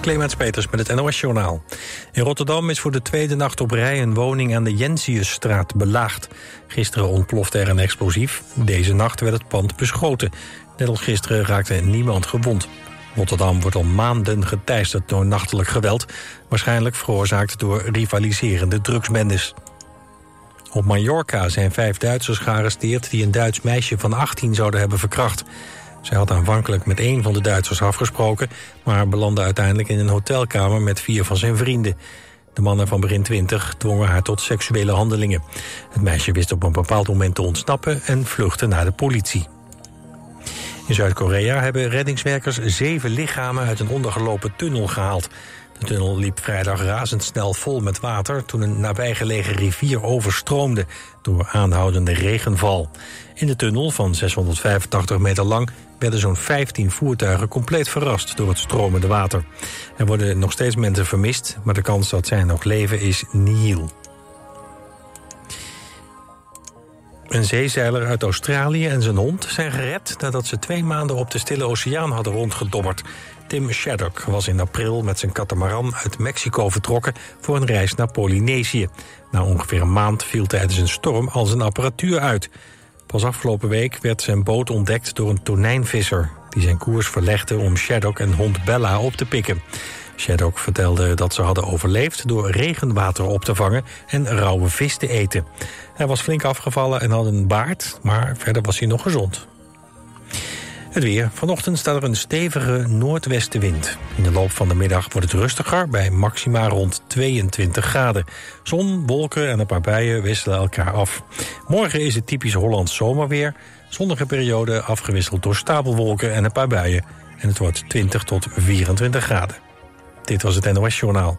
Clemens Peters met het NOS Journaal. In Rotterdam is voor de tweede nacht op rij een woning aan de Jensiusstraat belaagd. Gisteren ontplofte er een explosief. Deze nacht werd het pand beschoten. Net als gisteren raakte niemand gewond. Rotterdam wordt al maanden geteisterd door nachtelijk geweld... waarschijnlijk veroorzaakt door rivaliserende drugsbendes. Op Mallorca zijn vijf Duitsers gearresteerd... die een Duits meisje van 18 zouden hebben verkracht. Zij had aanvankelijk met één van de Duitsers afgesproken... maar belandde uiteindelijk in een hotelkamer met vier van zijn vrienden. De mannen van begin 20 dwongen haar tot seksuele handelingen. Het meisje wist op een bepaald moment te ontsnappen... en vluchtte naar de politie. In Zuid-Korea hebben reddingswerkers zeven lichamen uit een ondergelopen tunnel gehaald. De tunnel liep vrijdag razendsnel vol met water toen een nabijgelegen rivier overstroomde door aanhoudende regenval. In de tunnel van 685 meter lang werden zo'n 15 voertuigen compleet verrast door het stromende water. Er worden nog steeds mensen vermist, maar de kans dat zij nog leven is nihil. Een zeezeiler uit Australië en zijn hond zijn gered nadat ze twee maanden op de Stille Oceaan hadden rondgedobberd. Tim Shaddock was in april met zijn katamaran uit Mexico vertrokken voor een reis naar Polynesië. Na ongeveer een maand viel tijdens een storm al zijn apparatuur uit. Pas afgelopen week werd zijn boot ontdekt door een tonijnvisser... die zijn koers verlegde om Shaddock en hond Bella op te pikken. Shaddock vertelde dat ze hadden overleefd door regenwater op te vangen en rauwe vis te eten. Hij was flink afgevallen en had een baard, maar verder was hij nog gezond. Het weer. Vanochtend staat er een stevige noordwestenwind. In de loop van de middag wordt het rustiger bij maxima rond 22 graden. Zon, wolken en een paar buien wisselen elkaar af. Morgen is het typisch Hollands zomerweer. Zonnige periode afgewisseld door stapelwolken en een paar buien. En het wordt 20 tot 24 graden. Dit was het NOS Journaal.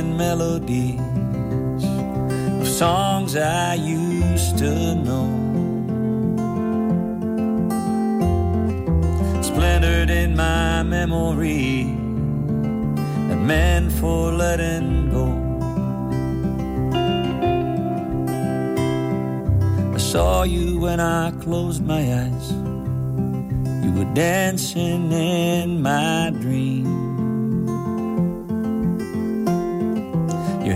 and melodies of songs I used to know. Splintered in my memory, and meant for letting go. I saw you when I closed my eyes. You were dancing in my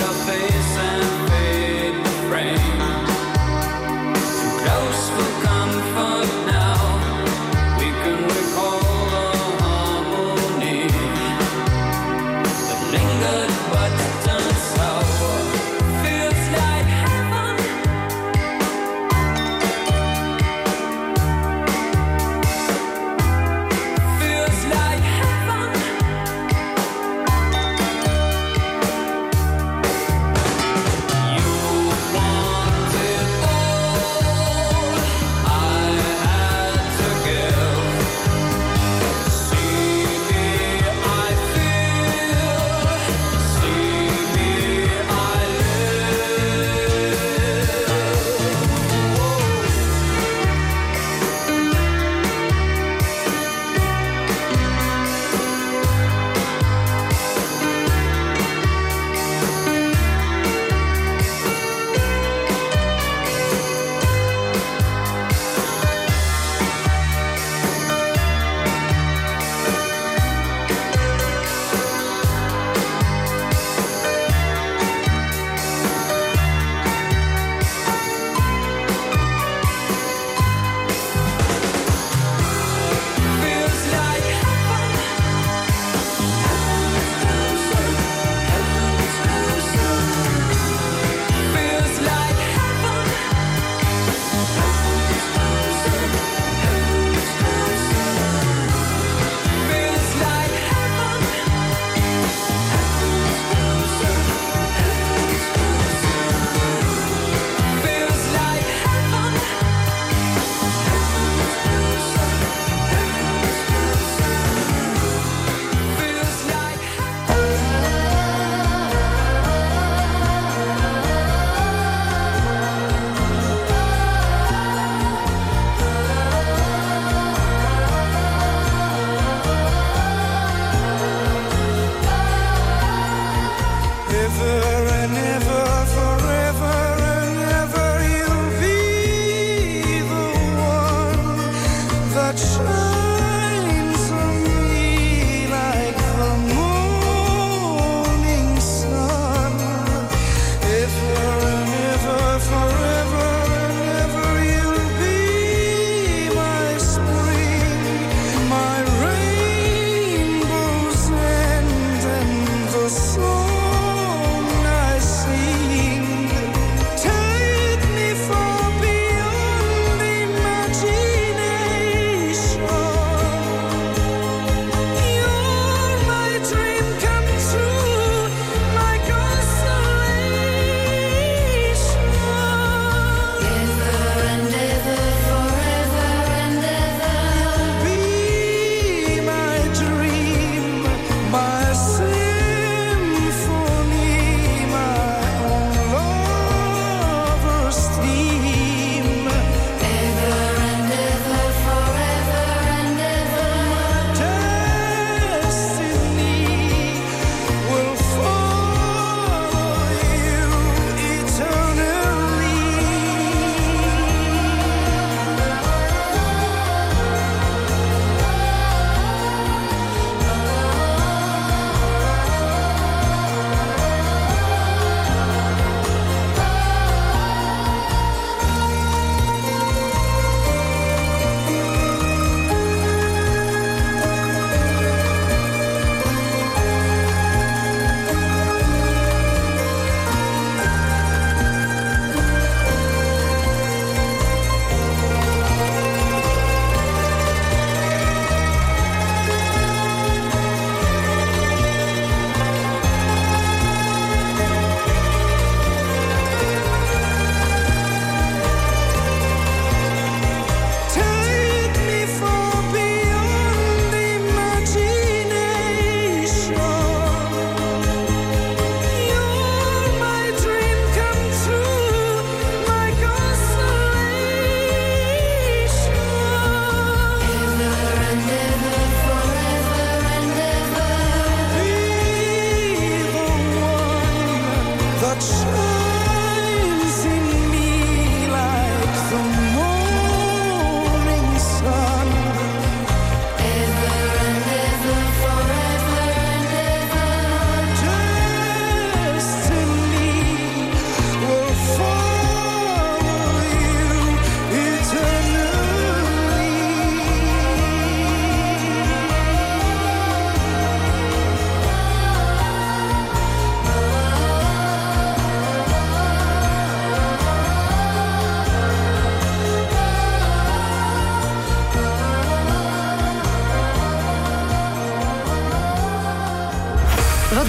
your face and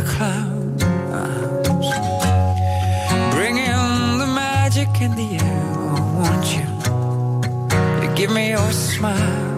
the clouds. Bring in the magic in the air. Won't you? you give me your smile.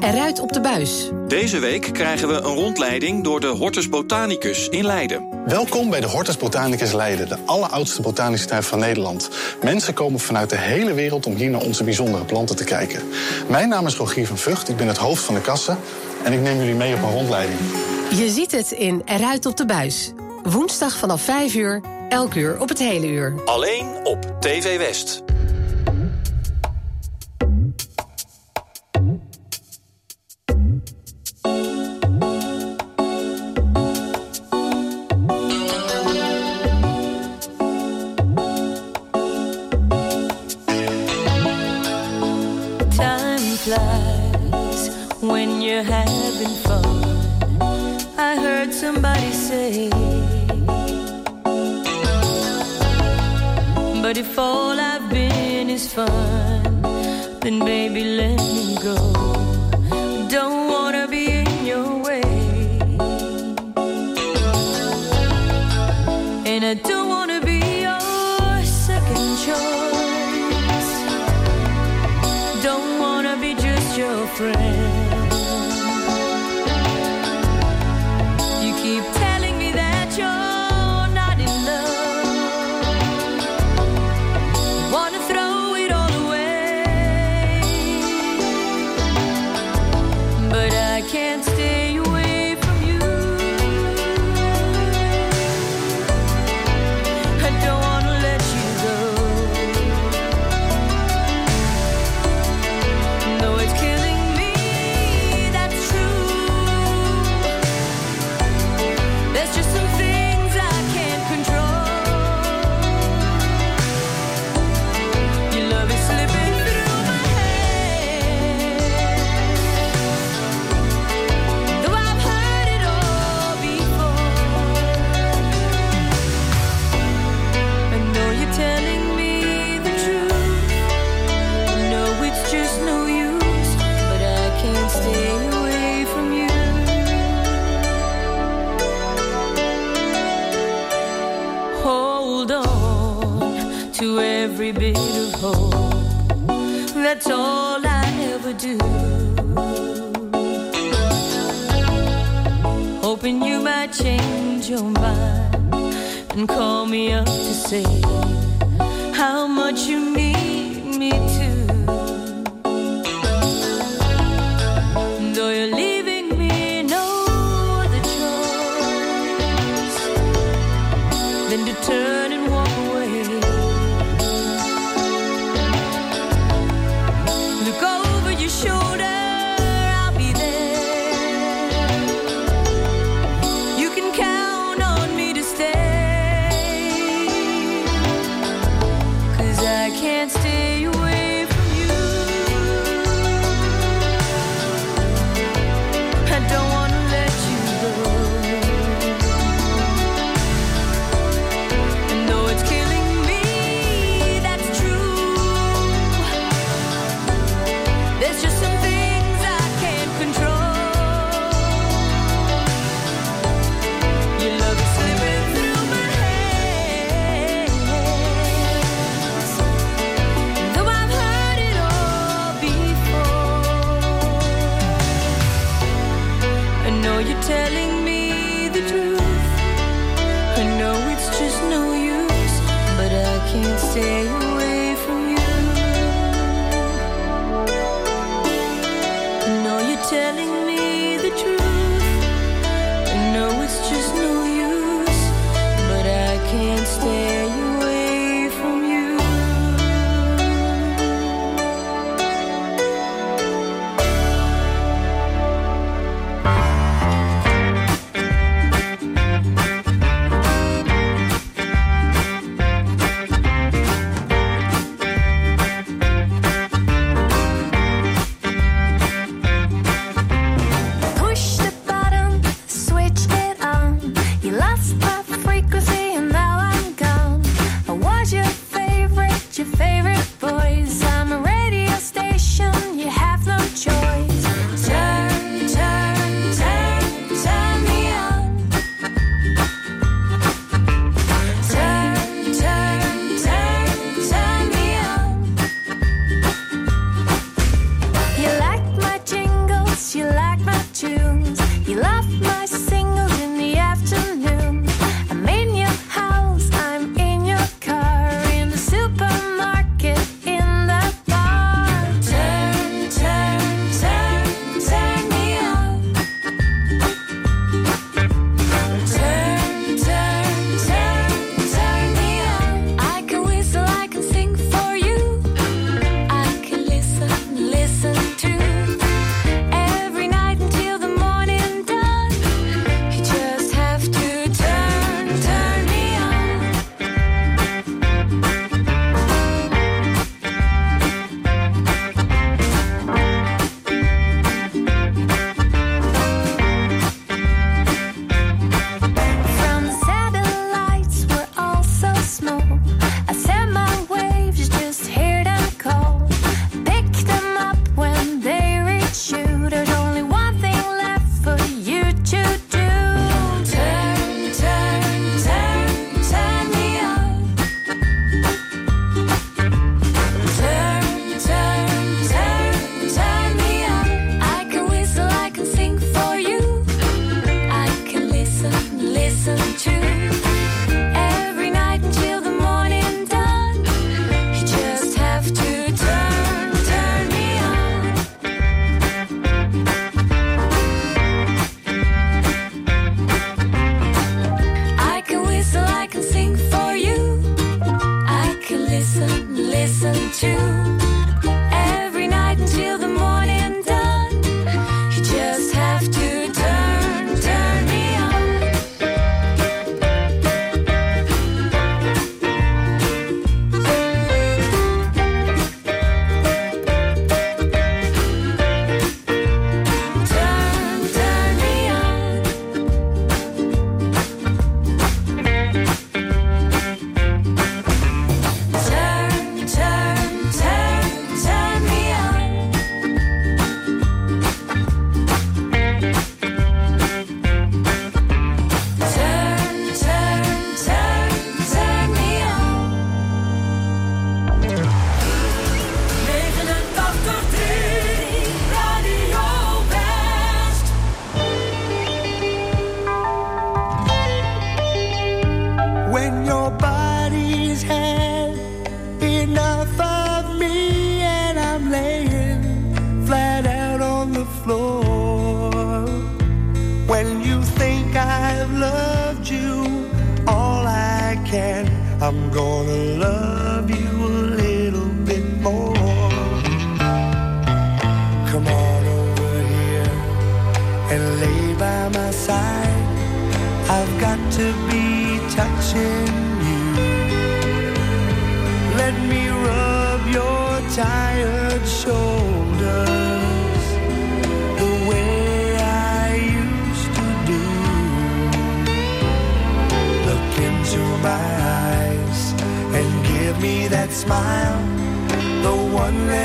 Eruit op de buis. Deze week krijgen we een rondleiding door de Hortus Botanicus in Leiden. Welkom bij de Hortus Botanicus Leiden, de alleroudste botanische tuin van Nederland. Mensen komen vanuit de hele wereld om hier naar onze bijzondere planten te kijken. Mijn naam is Rogier van Vught, ik ben het hoofd van de kassen en ik neem jullie mee op een rondleiding. Je ziet het in Eruit op de buis. Woensdag vanaf 5 uur, elk uur op het hele uur. Alleen op TV West. fun, then baby, let me go. Don't wanna be in your way, and I don't wanna be your second choice. Don't wanna be just your friend. and call me up to say how much you need me to. Though you're leaving me no other choice than to turn.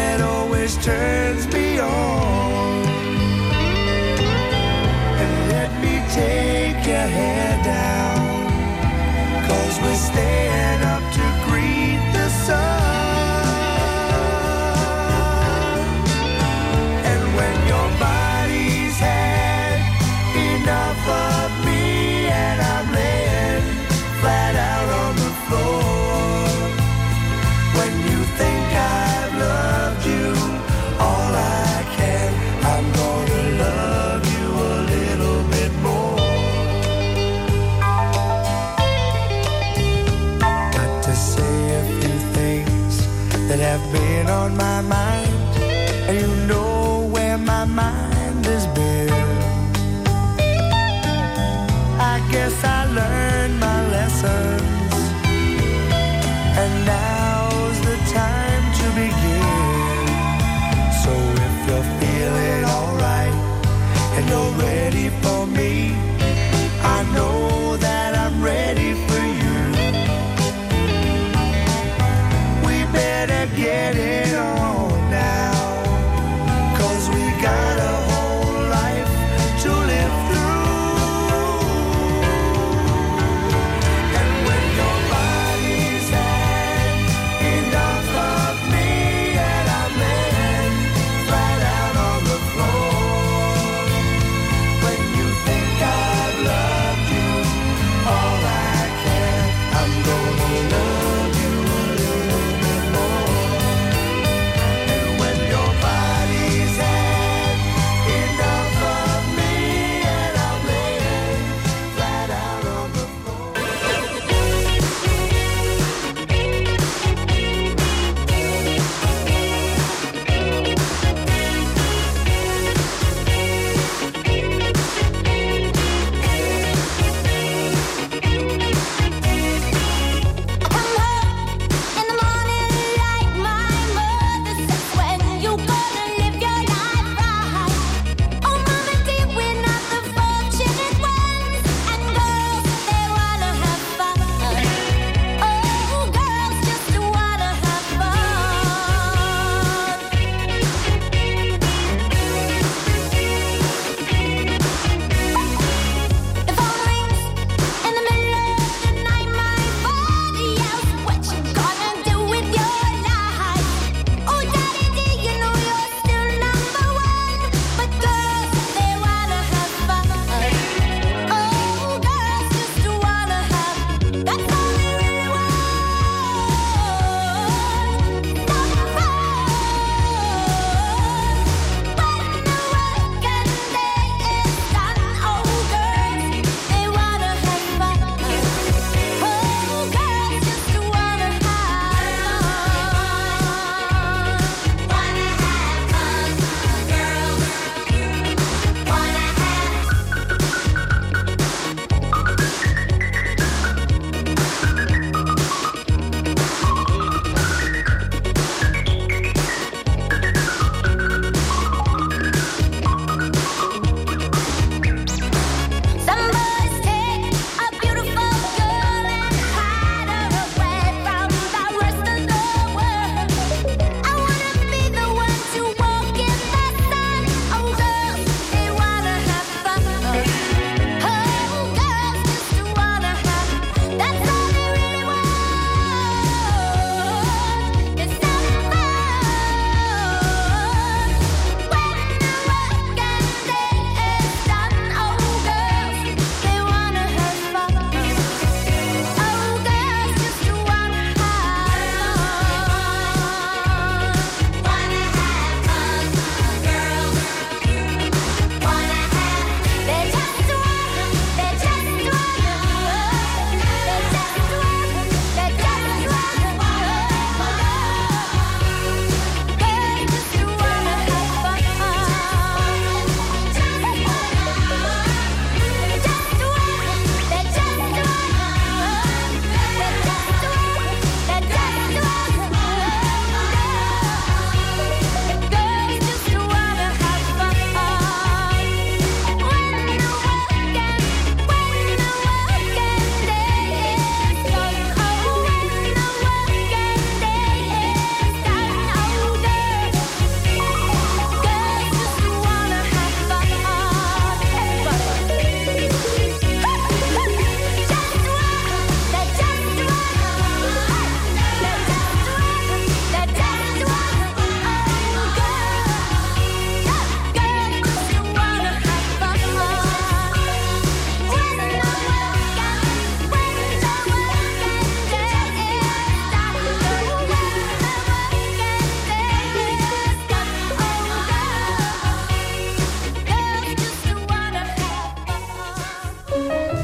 that always turns me on. And let me take your head down, cause we're staying up.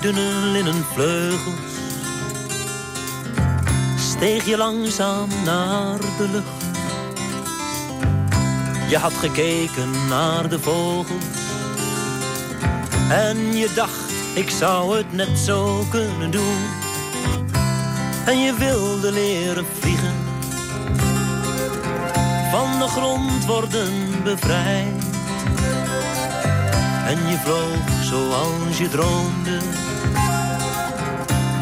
Dunne linnen vleugels. Steeg je langzaam naar de lucht. Je had gekeken naar de vogels. En je dacht, ik zou het net zo kunnen doen. En je wilde leren vliegen. Van de grond worden bevrijd. En je vloog zoals je droomde.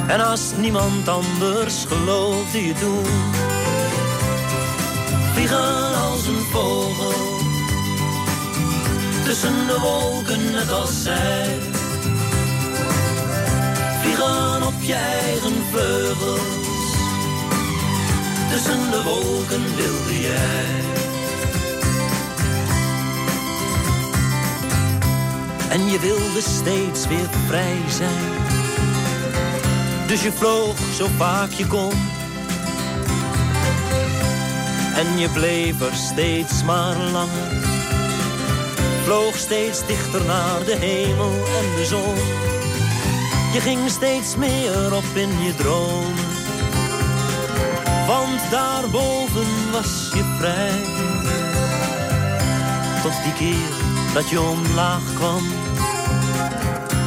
En als niemand anders geloofde je toen. Vliegen als een vogel. Tussen de wolken net als zij. Vliegen op je eigen vleugels. Tussen de wolken wilde jij. En je wilde steeds weer vrij zijn. Dus je vloog zo vaak je kon. En je bleef er steeds maar langer. Vloog steeds dichter naar de hemel en de zon. Je ging steeds meer op in je dromen. Want daarboven was je vrij. Tot die keer dat je omlaag kwam.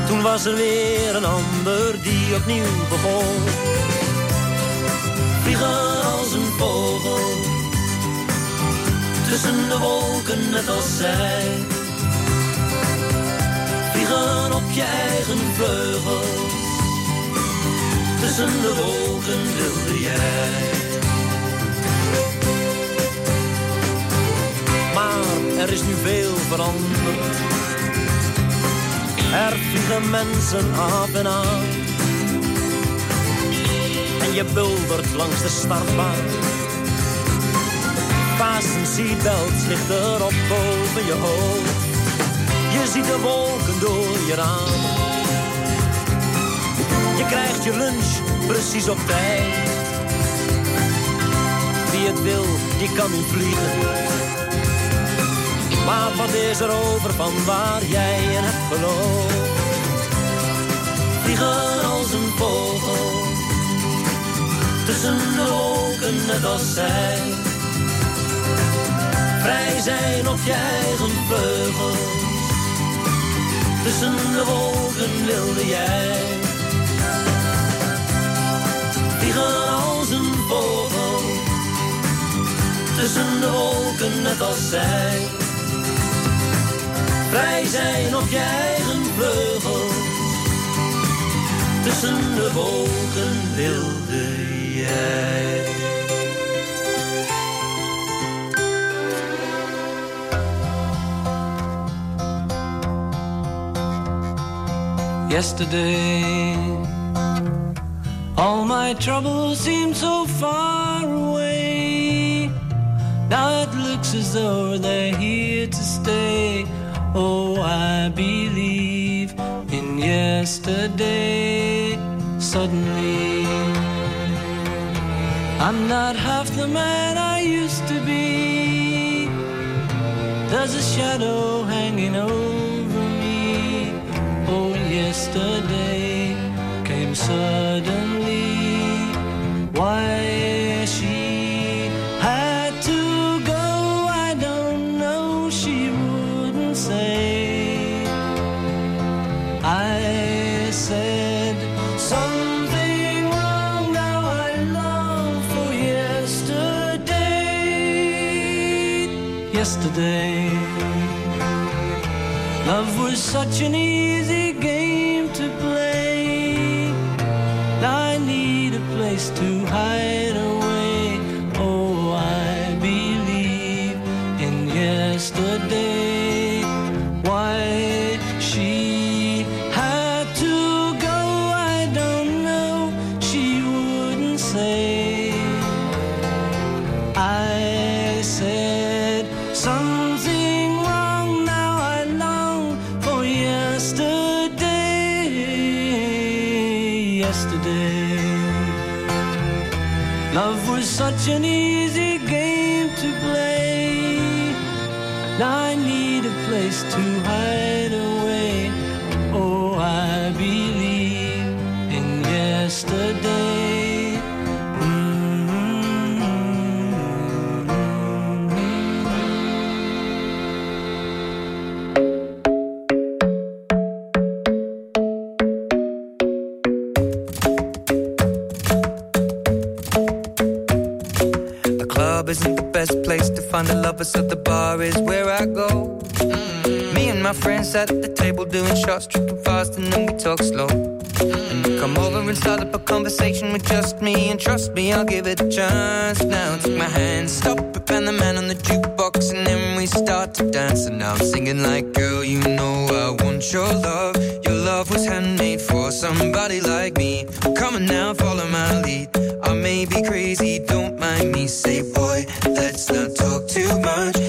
Toen was er weer een ander die opnieuw begon. Vliegen als een vogel. Tussen de wolken net als zij. Vliegen op je eigen vleugels. Tussen de wolken wilde jij. Maar er is nu veel veranderd. Er vliegen mensen af en aan. En je buldert langs de startbaan. Fasten seatbelts ligt erop boven je hoofd. Je ziet de wolken door je raam. Je krijgt je lunch precies op tijd. Wie het wil, die kan nu vliegen. Maar wat is er over van waar jij in hebt geloofd? Vliegen als een vogel, tussen de wolken net als zij. Vrij zijn op je eigen vleugels, tussen de wolken wilde jij. Vliegen als een vogel, tussen de wolken net als zij. Vrij zijn op je eigen vleugels. Tussen de wolken wilde jij. Yesterday, all my troubles seem so far away. Now it looks as though they're here to stay. Oh, I believe in yesterday. Suddenly, I'm not half the man I used to be. There's a shadow hanging over me. Oh, yesterday came suddenly. Why Yesterday, love was such an easy easy game to play. Now I need a place to hide away. Oh, I believe in yesterday. Shots, tripping fast, and then we talk slow. And you come over and start up a conversation with just me, and trust me, I'll give it a chance. Now take my hand, stop it, and the man on the jukebox, and then we start to dance. And now I'm singing like, girl, you know I want your love. Your love was handmade for somebody like me. Come on now, follow my lead. I may be crazy, don't mind me. Say, boy, let's not talk too much.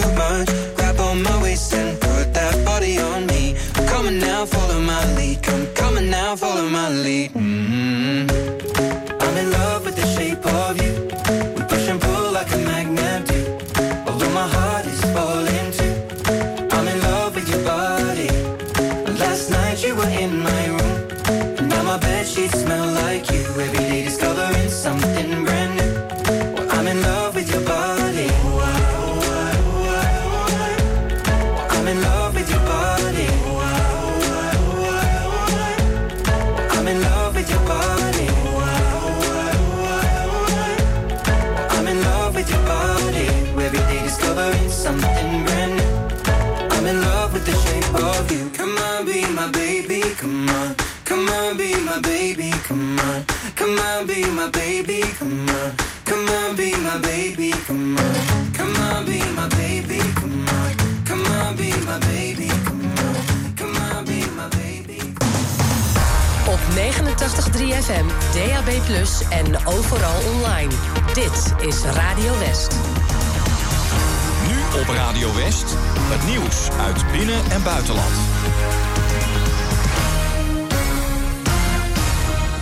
too much. Grab on my waist and on, be my baby. Come on. Come on, be my baby. Come on. Come on, be my baby. Come on. Come on, be my baby. Come on. Come on, be my baby. Op 89.3 FM, DAB+, en overal online. Dit is Radio West. Nu op Radio West, het nieuws uit binnen- en buitenland.